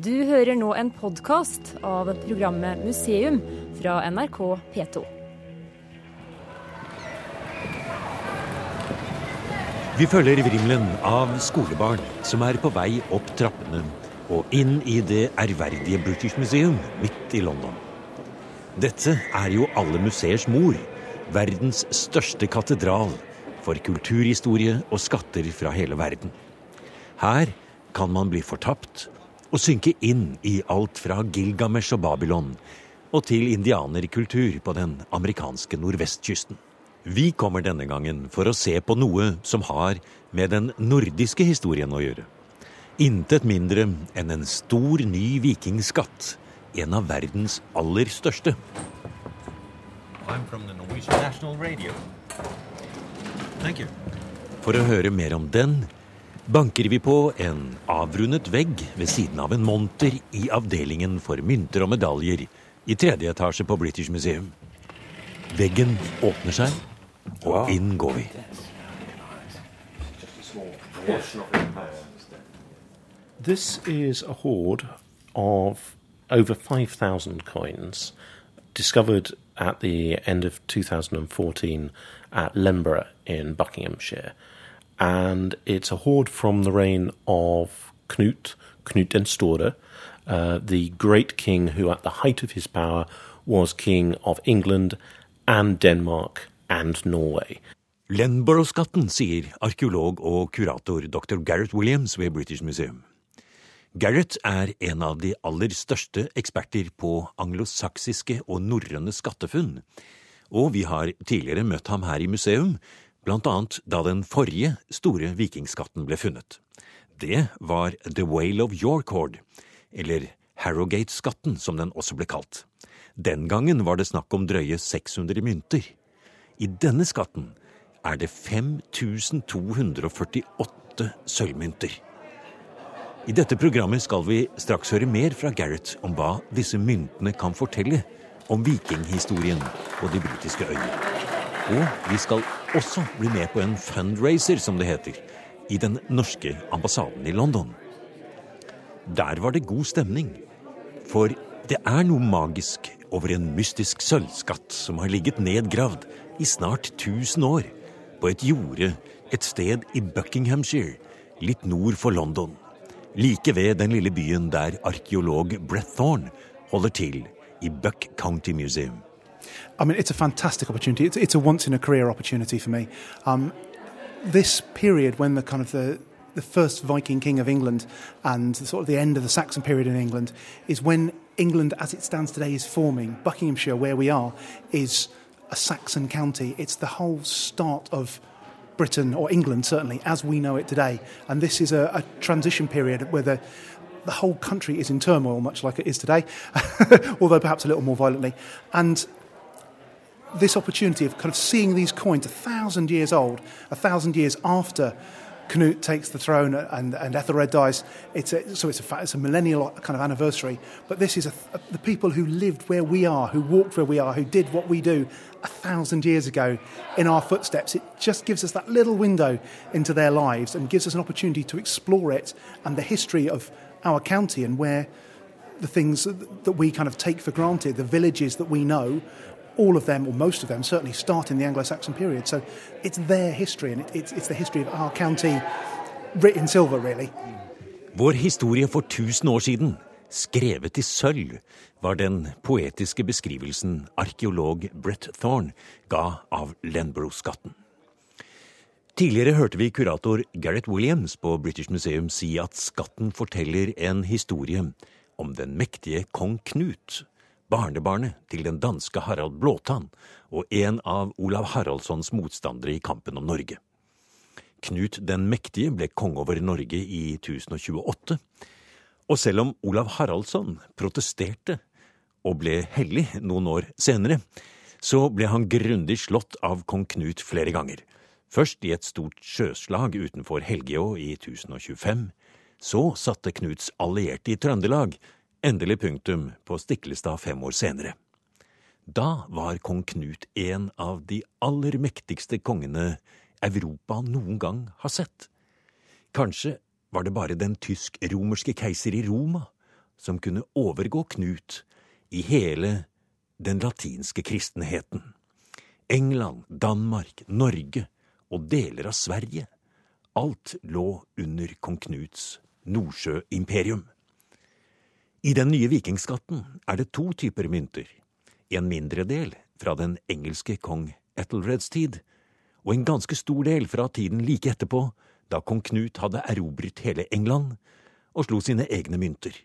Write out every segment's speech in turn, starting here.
Du hører nå en podkast av programmet Museum fra NRK P2. Vi følger vrimelen av skolebarn som er på vei opp trappene og inn i det ærverdige British Museum midt i London. Dette er jo alle museers mor, verdens største katedral for kulturhistorie og skatter fra hele verden. Her kan man bli fortapt og synke inn i alt fra Gilgamesh og Babylon og til indianerkultur på den amerikanske nordvestkysten. Vi kommer denne gangen for å se på noe som har med den nordiske historien å gjøre. Intet mindre enn en stor, ny vikingskatt. En av verdens aller største. For å høre mer om den banker vi på en avrundet vegg ved siden av en monter i avdelingen for mynter og medaljer i tredje etasje på British Museum. Veggen åpner seg, og inn går vi. This is a hoard of over 5,000 coins discovered at the end of 2014 at Lemborough in Buckinghamshire. And it's a hoard from the reign of Knut, Knut den Store, uh, the great king who, at the height of his power, was king of England and Denmark and Norway. Lenborough-skatten, sier arkeolog og kurator dr. Gareth Williams ved British Museum. Gareth er en av de aller største eksperter på anglosaksiske og norrøne skattefunn, og vi har tidligere møtt ham her i museum blant annet da den forrige store vikingskatten ble funnet. Det var The Whale of York eller Harrogate-skatten som den også ble kalt. Den gangen var det snakk om drøye 600 mynter. I denne skatten er det 5248 sølvmynter. I dette programmet skal vi straks høre mer fra Gareth om hva disse myntene kan fortelle om vikinghistorien på de britiske øyene. Og vi skal også bli med på en fundraiser, som det heter, i den norske ambassaden i London. Der var det god stemning. For det er noe magisk over en mystisk sølvskatt som har ligget nedgravd i snart 1000 år på et jorde et sted i Buckinghamshire, litt nord for London. Like ved den lille byen der arkeolog Brett Thorne holder til, i Buck County Museum. I mean, it's a fantastic opportunity. It's, it's a once in a career opportunity for me. Um, this period when the kind of the the first Viking king of England and sort of the end of the Saxon period in England is when England, as it stands today, is forming. Buckinghamshire, where we are, is a Saxon county. It's the whole start of Britain or England, certainly, as we know it today. And this is a, a transition period where the the whole country is in turmoil, much like it is today, although perhaps a little more violently. And this opportunity of kind of seeing these coins a thousand years old, a thousand years after Canute takes the throne and, and Ethelred dies. It's a, so it's a, it's a millennial kind of anniversary. But this is a, a, the people who lived where we are, who walked where we are, who did what we do a thousand years ago in our footsteps. It just gives us that little window into their lives and gives us an opportunity to explore it and the history of our county and where the things that we kind of take for granted, the villages that we know, all of them, or most of them, certainly start in the Anglo-Saxon period. So it's their history, and it's, it's the history of our county writ in silver, really. Vår historie for 1000 år siden, skrevet i sølv, var den poetiske beskrivelsen arkeolog Brett Thorne ga av Lenborough-skatten. Tidligere hørte vi kurator Gareth Williams på British Museum si at skatten forteller en historie om den mektige kong Knut, barnebarnet til den danske Harald Blåtann og en av Olav Haraldssons motstandere i kampen om Norge. Knut den mektige ble konge over Norge i 1028, og selv om Olav Haraldsson protesterte og ble hellig noen år senere, så ble han grundig slått av kong Knut flere ganger. Først i et stort sjøslag utenfor Helgeå i 1025. Så satte Knuts allierte i Trøndelag endelig punktum på Stiklestad fem år senere. Da var kong Knut en av de aller mektigste kongene Europa noen gang har sett. Kanskje var det bare den tysk-romerske keiser i Roma som kunne overgå Knut i hele den latinske kristenheten. England, Danmark, Norge og deler av Sverige. Alt lå under kong Knuts Nordsjøimperium. I den nye vikingskatten er det to typer mynter. En mindre del fra den engelske kong Ethelreds tid, og en ganske stor del fra tiden like etterpå, da kong Knut hadde erobret hele England og slo sine egne mynter.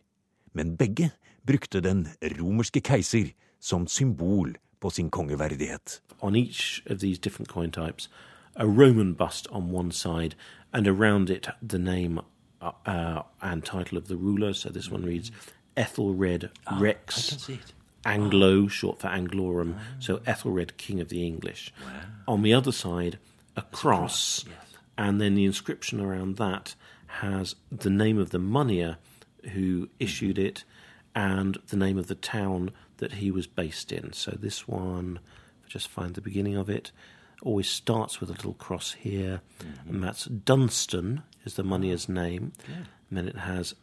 Men begge brukte den romerske keiser som symbol på sin kongeverdighet. On each of these different coin types, a Roman bust on one side, and around it the name uh, uh, and title of the ruler. So this one reads Ethelred Ah, Rex. Anglo, short for Anglorum, so Ethelred, King of the English. On the other side, a cross, and then the inscription around that has the name of the moneyer who issued it and the name of the town that he was based in. So this one, if I just find the beginning of it, always starts with a little cross here, and that's Dunstan is the moneyer's name, and then it has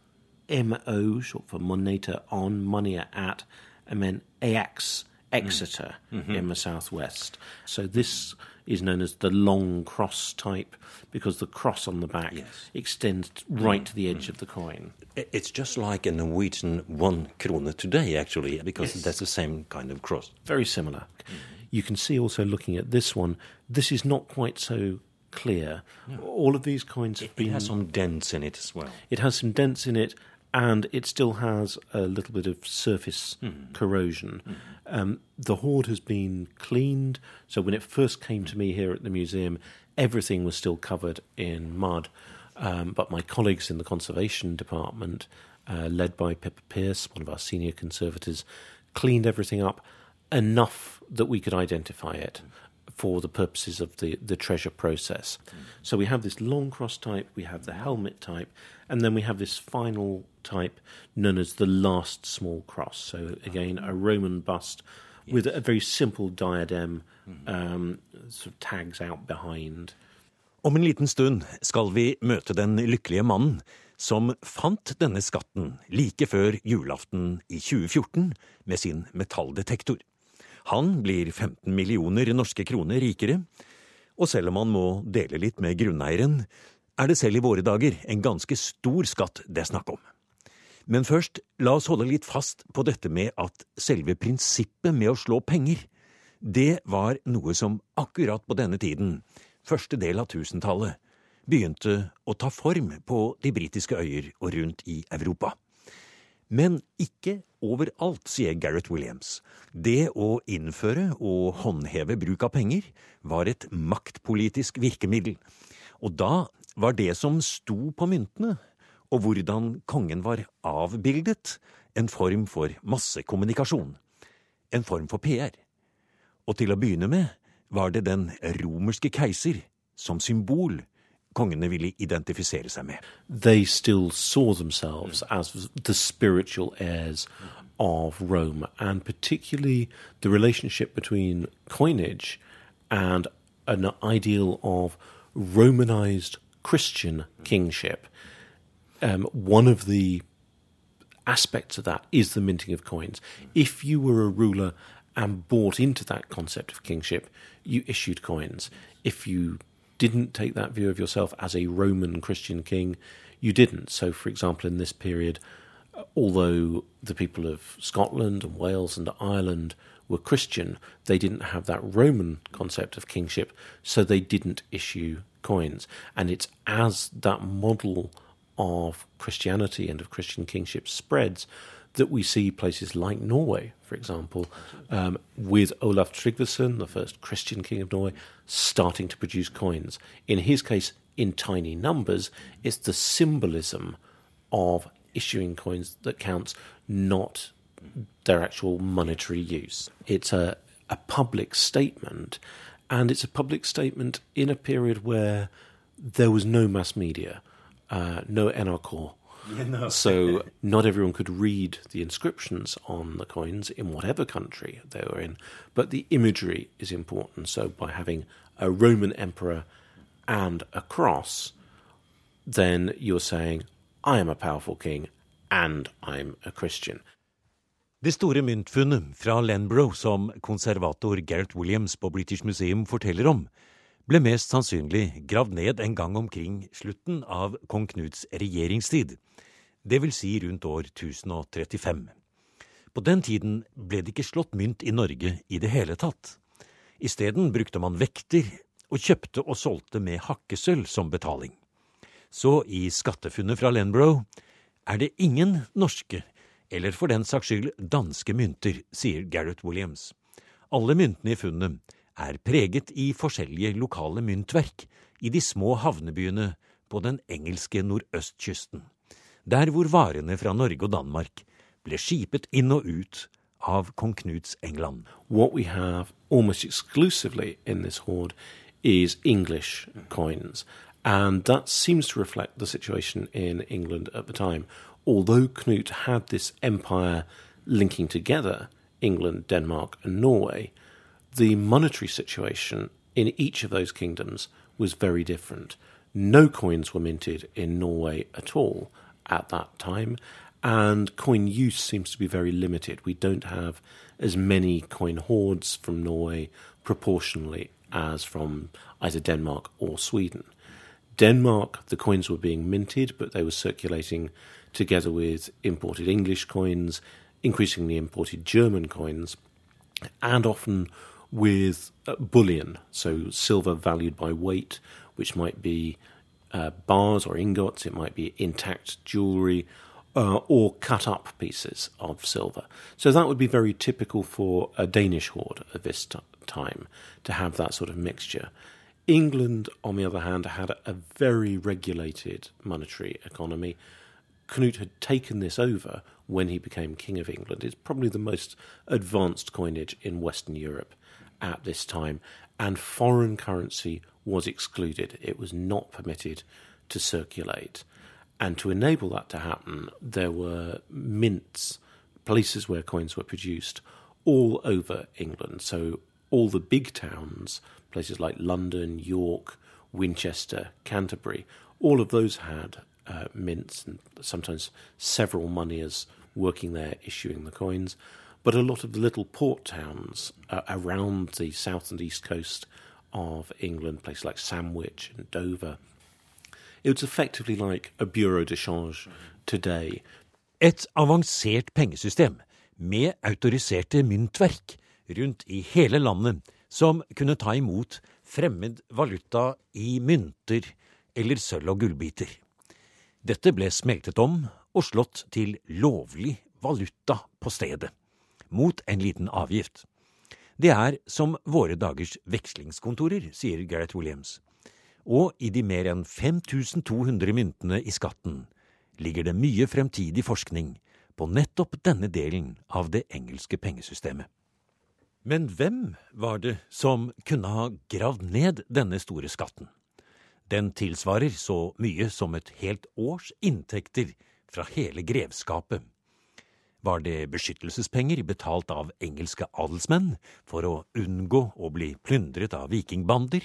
MO, short for Moneta on, moneyer at, and then AX, Exeter mm-hmm. in the southwest. So this is known as the long cross type because the cross on the back Yes. extends right mm. to the edge mm. of the coin. It's just like a Norwegian one krone today, actually, because that's the same kind of cross. Very similar. Mm-hmm. You can see also looking at this one, this is not quite so clear. All of these coins have It been. has some dents in it as well. It has some dents in it, and it still has a little bit of surface corrosion. Um, the hoard has been cleaned, so when it first came to me here at the museum, everything was still covered in mud. Um, but my colleagues in the conservation department, uh, led by Pippa Pierce, one of our senior conservators, cleaned everything up enough that we could identify it for the purposes of the, the treasure process. So we have this long cross type, we have the helmet type, and then we have this final type known as the last small cross. So again, a Roman bust with a very simple diadem, um, sort of tags out behind. Om en liten stund skal vi møte den lykkelige mannen som fant denne skatten like før julaften i 2014 med sin metalldetektor. Han blir 15 millioner norske kroner rikere, og selv om han må dele litt med grunneieren, er det selv i våre dager en ganske stor skatt det er snakk om. Men først, la oss holde litt fast på dette med at selve prinsippet med å slå penger, det var noe som akkurat på denne tiden, første del av tusentallet, begynte å ta form på de britiske øyer og rundt i Europa. Men ikke overalt, sier Gareth Williams. Det å innføre og håndheve bruk av penger var et maktpolitisk virkemiddel. Og da var det som sto på myntene, og hvordan kongen var avbildet, en form for massekommunikasjon. En form for PR. Og til å begynne med var det den romerske keiser som symbol kongene ville identifisere seg med. they still saw themselves as the spiritual heirs of Rome, and particularly the relationship between coinage and an ideal of Romanized Christian kingship. Um, one of the aspects of that is the minting of coins. If you were a ruler and bought into that concept of kingship, you issued coins. If you didn't take that view of yourself as a Roman Christian king, you didn't. So, for example, in this period, although the people of Scotland and Wales and Ireland were Christian, they didn't have that Roman concept of kingship, so they didn't issue coins. And it's as that model of Christianity and of Christian kingship spreads that we see places like Norway, for example, um, with Olaf Tryggvason, the first Christian king of Norway, starting to produce coins. In his case, in tiny numbers, it's the symbolism of issuing coins that counts, not their actual monetary use. It's a, a public statement, and it's a public statement in a period where there was no mass media, uh, no NRK. So not everyone could read the inscriptions on the coins in whatever country they were in, but the imagery is important. So by having a Roman emperor and a cross, then you're saying, I am a powerful king and I'm a Christian. Det store myntfunnet fra Lenbrough som konservator Gareth Williams på British Museum forteller om, ble mest sannsynlig gravd ned en gang omkring slutten av kong Knuts regjeringstid, vil si rundt år 1035. På den tiden ble det ikke slått mynt i Norge i det hele tatt. Isteden brukte man vekter og kjøpte og solgte med hakkesølv som betaling. Så i skattefunnet fra Lenbro er det ingen norske, eller for den saks skyld danske mynter, sier Gareth Williams. Alle myntene i funnet er preget i forskjellige lokale myntverk i de små havnebyene på den engelske nordøstkysten, der hvor varene fra Norge og Danmark ble skipet inn og ut av kong Knuts England. What we have almost exclusively in this hoard is English coins, and that seems to reflect the situation in England at the time. Although Knut had this empire linking together England, Denmark, and Norway, the monetary situation in each of those kingdoms was very different. No coins were minted in Norway at all at that time, and coin use seems to be very limited. We don't have as many coin hoards from Norway proportionally as from either Denmark or Sweden. Denmark, the coins were being minted, but they were circulating together with imported English coins, increasingly imported German coins, and often with uh, bullion, so silver valued by weight, which might be uh, bars or ingots, it might be intact jewellery, uh, or cut up pieces of silver. So that would be very typical for a Danish hoard at this t- time to have that sort of mixture. England, on the other hand, had a very regulated monetary economy. Knut had taken this over when he became King of England. It's probably the most advanced coinage in Western Europe at this time, and foreign currency was excluded. It was not permitted to circulate. And to enable that to happen, there were mints, places where coins were produced, all over England. So all the big towns, places like London, York, Winchester, Canterbury, all of those had uh, mints and sometimes several moneyers working there issuing the coins. But a lot of the little port towns uh, around the south and east coast of England, places like Sandwich and Dover, it was effectively like a bureau de change today. Et avansert pengesystem med autoriserte myntverk rundt i hele landet som kunne ta imot fremmed valuta i mynter eller sølv- og gullbiter. Dette ble smeltet om og slått til lovlig valuta på stedet mot en liten avgift. Det er som våre dagers vekslingskontorer, sier Gareth Williams. Og i de mer enn 5200 myntene i skatten ligger det mye fremtidig forskning på nettopp denne delen av det engelske pengesystemet. Men hvem var det som kunne ha gravd ned denne store skatten? Den tilsvarer så mye som et helt års inntekter fra hele grevskapet var det beskyttelsespenger betalt av engelske adelsmenn for å unngå å bli plyndret av vikingbander,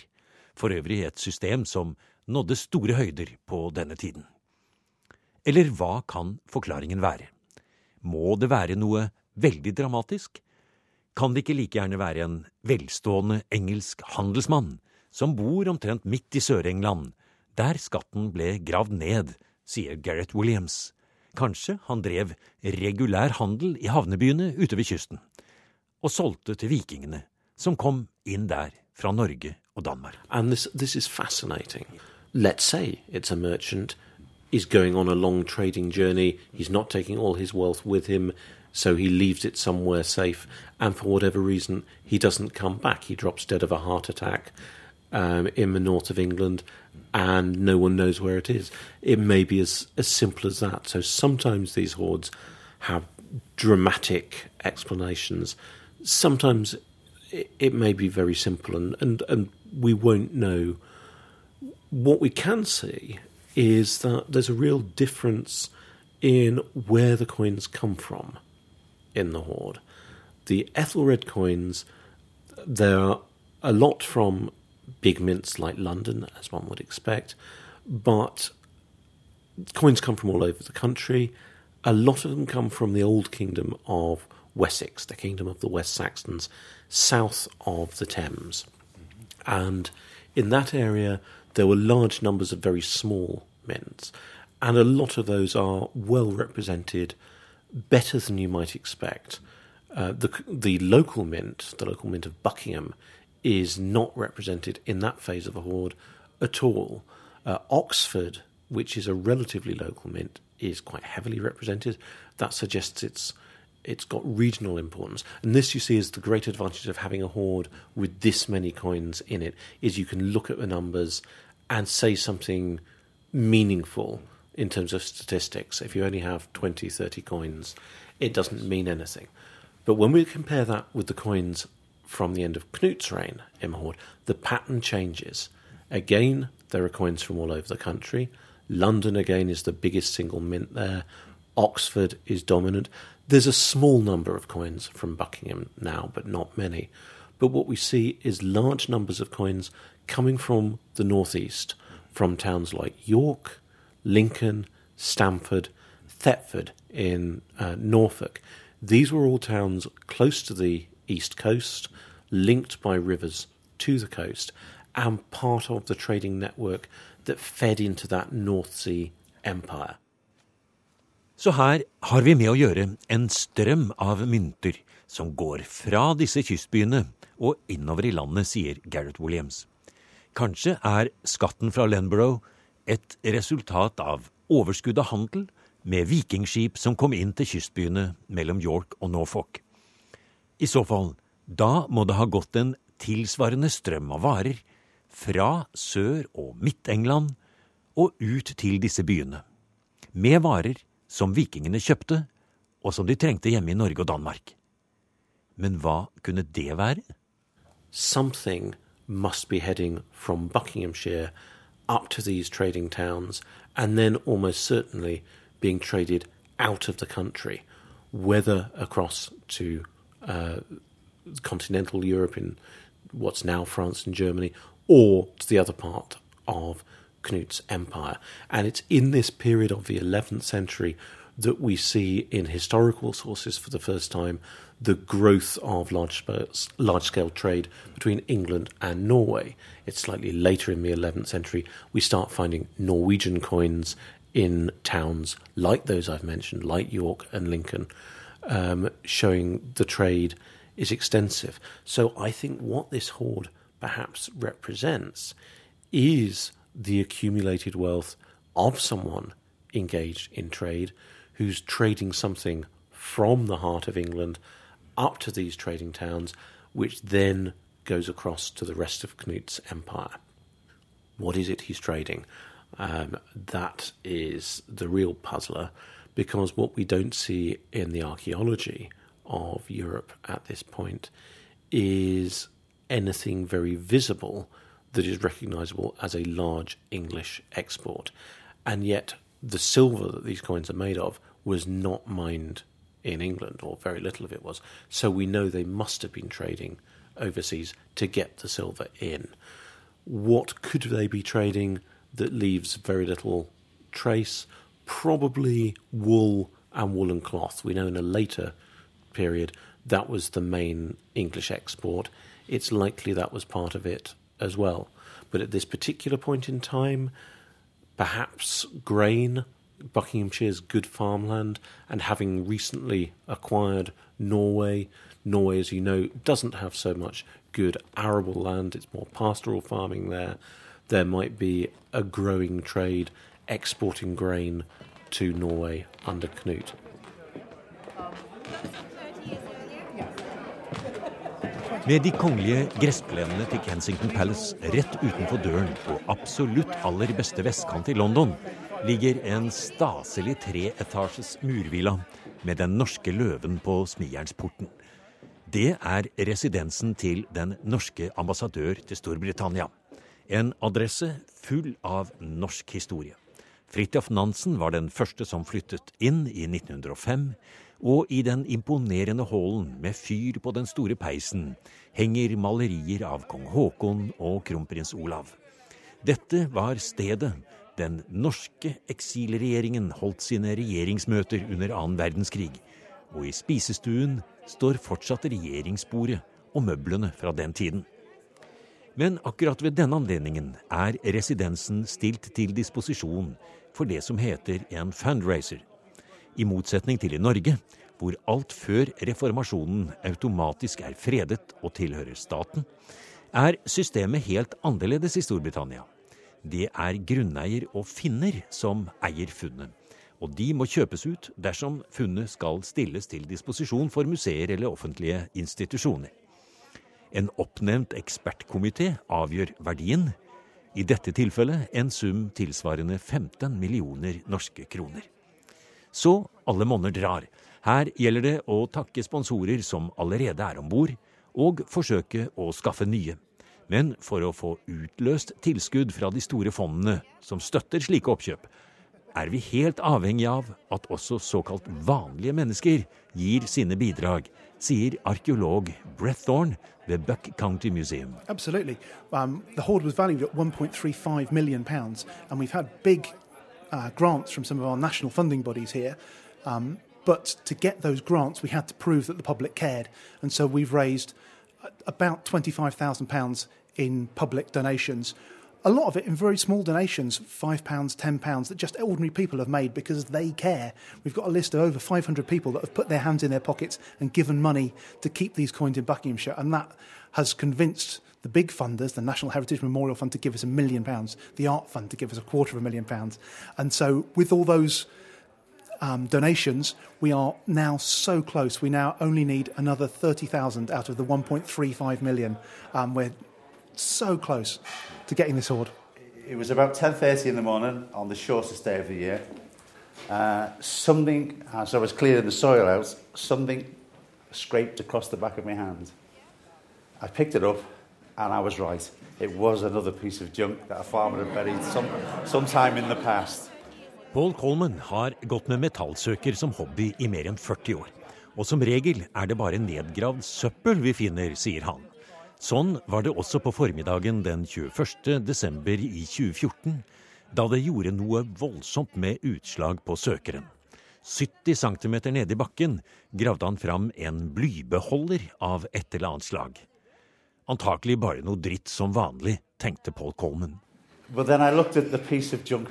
for øvrig et system som nådde store høyder på denne tiden. Eller hva kan forklaringen være? Må det være noe veldig dramatisk? Kan det ikke like gjerne være en velstående engelsk handelsmann som bor omtrent midt i Sør-England, der skatten ble gravd ned, sier Gareth Williams Kanskje han drev regulær handel i havnebyene ute ved kysten, og solgte til vikingene, som kom inn der fra Norge og Danmark. And this, this is fascinating. Let's say it's a merchant. He's going on a long trading journey. He's not taking all his wealth with him, so he leaves it somewhere safe. And for whatever reason, he doesn't come back. He drops dead of a heart attack um, in the north of England, and no one knows where it is. It may be as, as simple as that. So sometimes these hoards have dramatic explanations. Sometimes it, it may be very simple, and, and, and we won't know. What we can see is that there's a real difference in where the coins come from in the hoard. The Ethelred coins, there are a lot from big mints like London, as one would expect, but coins come from all over the country. A lot of them come from the old kingdom of Wessex, the kingdom of the West Saxons, south of the Thames. And in that area, there were large numbers of very small mints, and a lot of those are well represented, better than you might expect. Uh, the the local mint, the local mint of Buckingham, is not represented in that phase of the hoard at all. Uh, Oxford, which is a relatively local mint, is quite heavily represented. That suggests it's it's got regional importance. And this you see is the great advantage of having a hoard with this many coins in it is you can look at the numbers and say something meaningful in terms of statistics. If you only have 20, 30 coins, it doesn't mean anything. But when we compare that with the coins from the end of Knut's reign in Mahord, the pattern changes. Again, there are coins from all over the country. London, again, is the biggest single mint there. Oxford is dominant. There's a small number of coins from Buckingham now, but not many. But what we see is large numbers of coins coming from the northeast, from towns like York, Lincoln, Stamford, Thetford in uh, Norfolk. These were all towns close to the east coast, linked by rivers to the coast, and part of the trading network that fed into that North Sea empire. Så her har vi med å gjøre en strøm av mynter som går fra disse kystbyene og innover i landet, sier Gareth Williams. Kanskje er skatten fra Lenborough et resultat av overskudd av handel med vikingskip som kom inn til kystbyene mellom York og Norfolk. I så fall, da må det ha gått en tilsvarende strøm av varer fra Sør- og Midt-England og ut til disse byene, med varer som vikingene kjøpte, og som de trengte hjemme i Norge og Danmark. Men hva kunne det være? Something must be heading from Buckinghamshire up to these trading towns, and then almost certainly being traded out of the country, whether across to uh, continental Europe in what's now France and Germany, or to the other part of Knut's empire. And it's in this period of the 11th century that we see in historical sources for the first time the growth of large, large scale trade between England and Norway. It's slightly later in the 11th century we start finding Norwegian coins in towns like those I've mentioned, like York and Lincoln, um, showing the trade is extensive. So I think what this hoard perhaps represents is the accumulated wealth of someone engaged in trade who's trading something from the heart of England up to these trading towns, which then goes across to the rest of Knut's empire. What is it he's trading? Um, that is the real puzzler because what we don't see in the archaeology of Europe at this point is anything very visible that is recognizable as a large English export. And yet, the silver that these coins are made of was not mined in England, or very little of it was. So we know they must have been trading overseas to get the silver in. What could they be trading that leaves very little trace? Probably wool and woolen cloth. We know in a later period that was the main English export. It's likely that was part of it as well. But at this particular point in time, perhaps grain, Buckinghamshire's good farmland, and having recently acquired Norway, Norway, as you know, doesn't have so much good arable land, it's more pastoral farming there. There might be a growing trade exporting grain to Norway under Knut. Ved de kongelige gressplenene til Kensington Palace rett utenfor døren på absolutt aller beste vestkant i London ligger en staselig treetasjes murvilla med den norske løven på smijernsporten. Det er residensen til den norske ambassadør til Storbritannia. En adresse full av norsk historie. Fridtjof Nansen var den første som flyttet inn i 1905 og i den imponerende hallen med fyr på den store peisen henger malerier av kong Haakon og kronprins Olav. Dette var stedet Den norske eksilregjeringen holdt sine regjeringsmøter under annen verdenskrig, og i spisestuen står fortsatt regjeringsbordet og møblene fra den tiden. Men akkurat ved denne anledningen er residensen stilt til disposisjon for det som heter en fundraiser. I motsetning til i Norge, hvor alt før reformasjonen automatisk er fredet og tilhører staten, er systemet helt annerledes i Storbritannia. Det er grunneier og finner som eier funnet. Og de må kjøpes ut dersom funnet skal stilles til disposisjon for museer eller offentlige institusjoner. En oppnevnt ekspertkomité avgjør verdien, i dette tilfellet en sum tilsvarende 15 millioner norske kroner. Så alle monner drar. Her gjelder det å takke sponsorer som allerede er om bord, og forsøke å skaffe nye. Men for å få utløst tilskudd fra de store fondene som støtter slike oppkjøp, er vi helt avhengig av at også såkalt vanlige mennesker gir sine bidrag, sier arkeolog Brett Thorne ved Buck County Museum. Absolutely. Um, the hoard was valued at 1.35 million pounds, and we've had big uh, grants from some of our national funding bodies here. Um, but to get those grants, we had to prove that the public cared, and so we've raised about twenty-five thousand pounds in public donations. A lot of it in very small donations, five pounds, ten pounds, that just ordinary people have made because they care. We've got a list of over 500 people that have put their hands in their pockets and given money to keep these coins in Buckinghamshire, and that has convinced the big funders, the National Heritage Memorial Fund, to give us a million pounds, the Art Fund to give us a quarter of a million pounds. And so, with all those um, donations, we are now so close. We now only need another 30,000 out of the 1.35 million. Um, we're so close to getting this hoard. It was about 10.30 in the morning on the shortest day of the year. Uh, something, as I was clearing the soil out, something scraped across the back of my hand. I picked it up and I was right. It was another piece of junk that a farmer had buried some, sometime in the past. Paul Coleman har gått med metallsøker som hobby i mer enn 40 år. Og som regel er det bare nedgravd søppel vi finner, sier han. Sånn var det også på formiddagen den 21. desember i 2014, da det gjorde noe voldsomt med utslag på søkeren. 70 cm nede i bakken gravde han fram en blybeholder av et eller annet slag. Antakelig bare noe dritt som vanlig, tenkte Paul Coleman.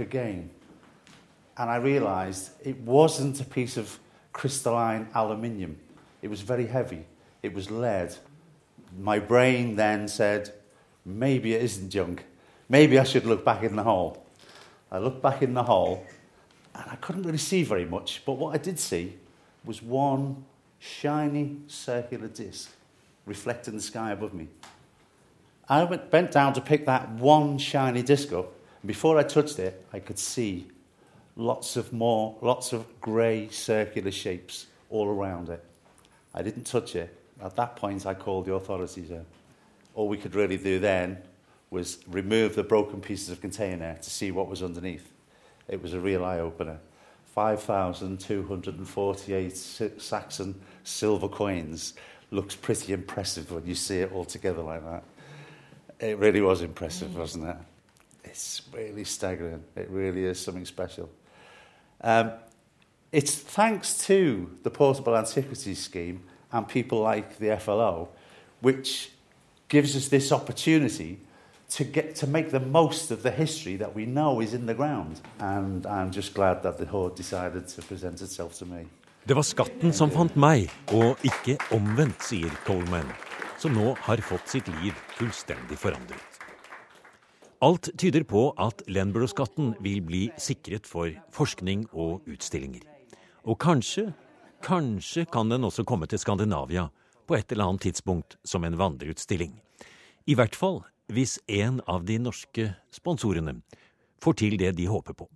Again, and I realized it wasn't a piece of crystalline aluminium. It was very heavy. It was lead. My brain then said, maybe it isn't junk. Maybe I should look back in the hole. I looked back in the hole, and I couldn't really see very much, but what I did see was one shiny circular disc reflecting the sky above me. I went, bent down to pick that one shiny disc up. And before I touched it, I could see lots of more, lots of grey circular shapes all around it. I didn't touch it. At that point, I called the authorities in. All we could really do then was remove the broken pieces of container to see what was underneath. It was a real eye opener. 5,248 Saxon silver coins looks pretty impressive when you see it all together like that. It really was impressive, wasn't it? It's really staggering. It really is something special. Um, it's thanks to the Portable Antiquities Scheme and people like the FLO, which gives us this opportunity to get to make the most of the history that we know is in the ground. And I'm just glad that the Horde decided to present itself to me. Det var skatten som fant meg, og ikke omvendt, sier Coleman, som nå har fått sitt liv fullstendig forandret. Alt tyder på at Lenborough-skatten vil bli sikret for forskning og utstillinger. Og kanskje, kanskje kan den også komme til Skandinavia på et eller annet tidspunkt som en vandreutstilling. I hvert fall hvis en av de norske sponsorene får til det de håper på.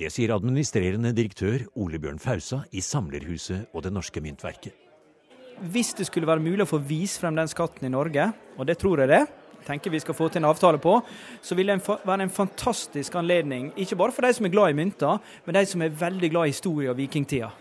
Det sier administrerende direktør Ole Bjørn Fausa i Samlerhuset og Det Norske Myntverket. Hvis det skulle være mulig å få vise frem den skatten i Norge, og det tror jeg det, tenker vi skal få til en avtale på, så vil det være en fantastisk anledning, ikke bare for de som er glad i mynter, men de som er veldig glad i historie og vikingtida.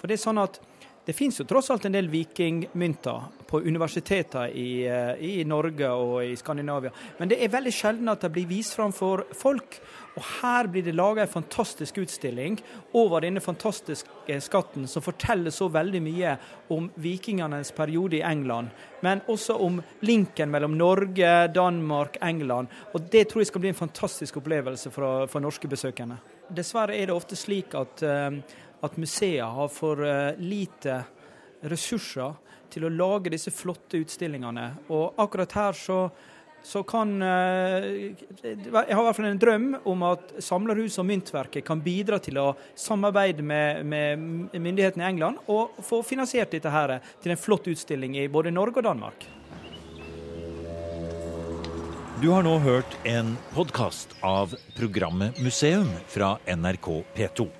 For det er sånn at det finnes jo tross alt en del vikingmynter på universiteter i, i, Norge og i Skandinavia, men det er veldig sjelden at de blir vist fram for folk. Og her blir det laga en fantastisk utstilling over denne fantastiske skatten, som forteller så veldig mye om vikingenes periode i England. Men også om linken mellom Norge, Danmark, England. Og det tror jeg skal bli en fantastisk opplevelse for, for norske besøkende. Dessverre er det ofte slik at, eh, at museer har for eh, lite ressurser til å lage disse flotte utstillingene. Og akkurat her så så kan eh, Jeg har i hvert fall en drøm om at Samlerhuset og Myntverket kan bidra til å samarbeide med, med myndighetene i England og få finansiert dette her til en flott utstilling i både Norge og Danmark. Du har nå hørt en podkast av programmet Museum fra NRK P2.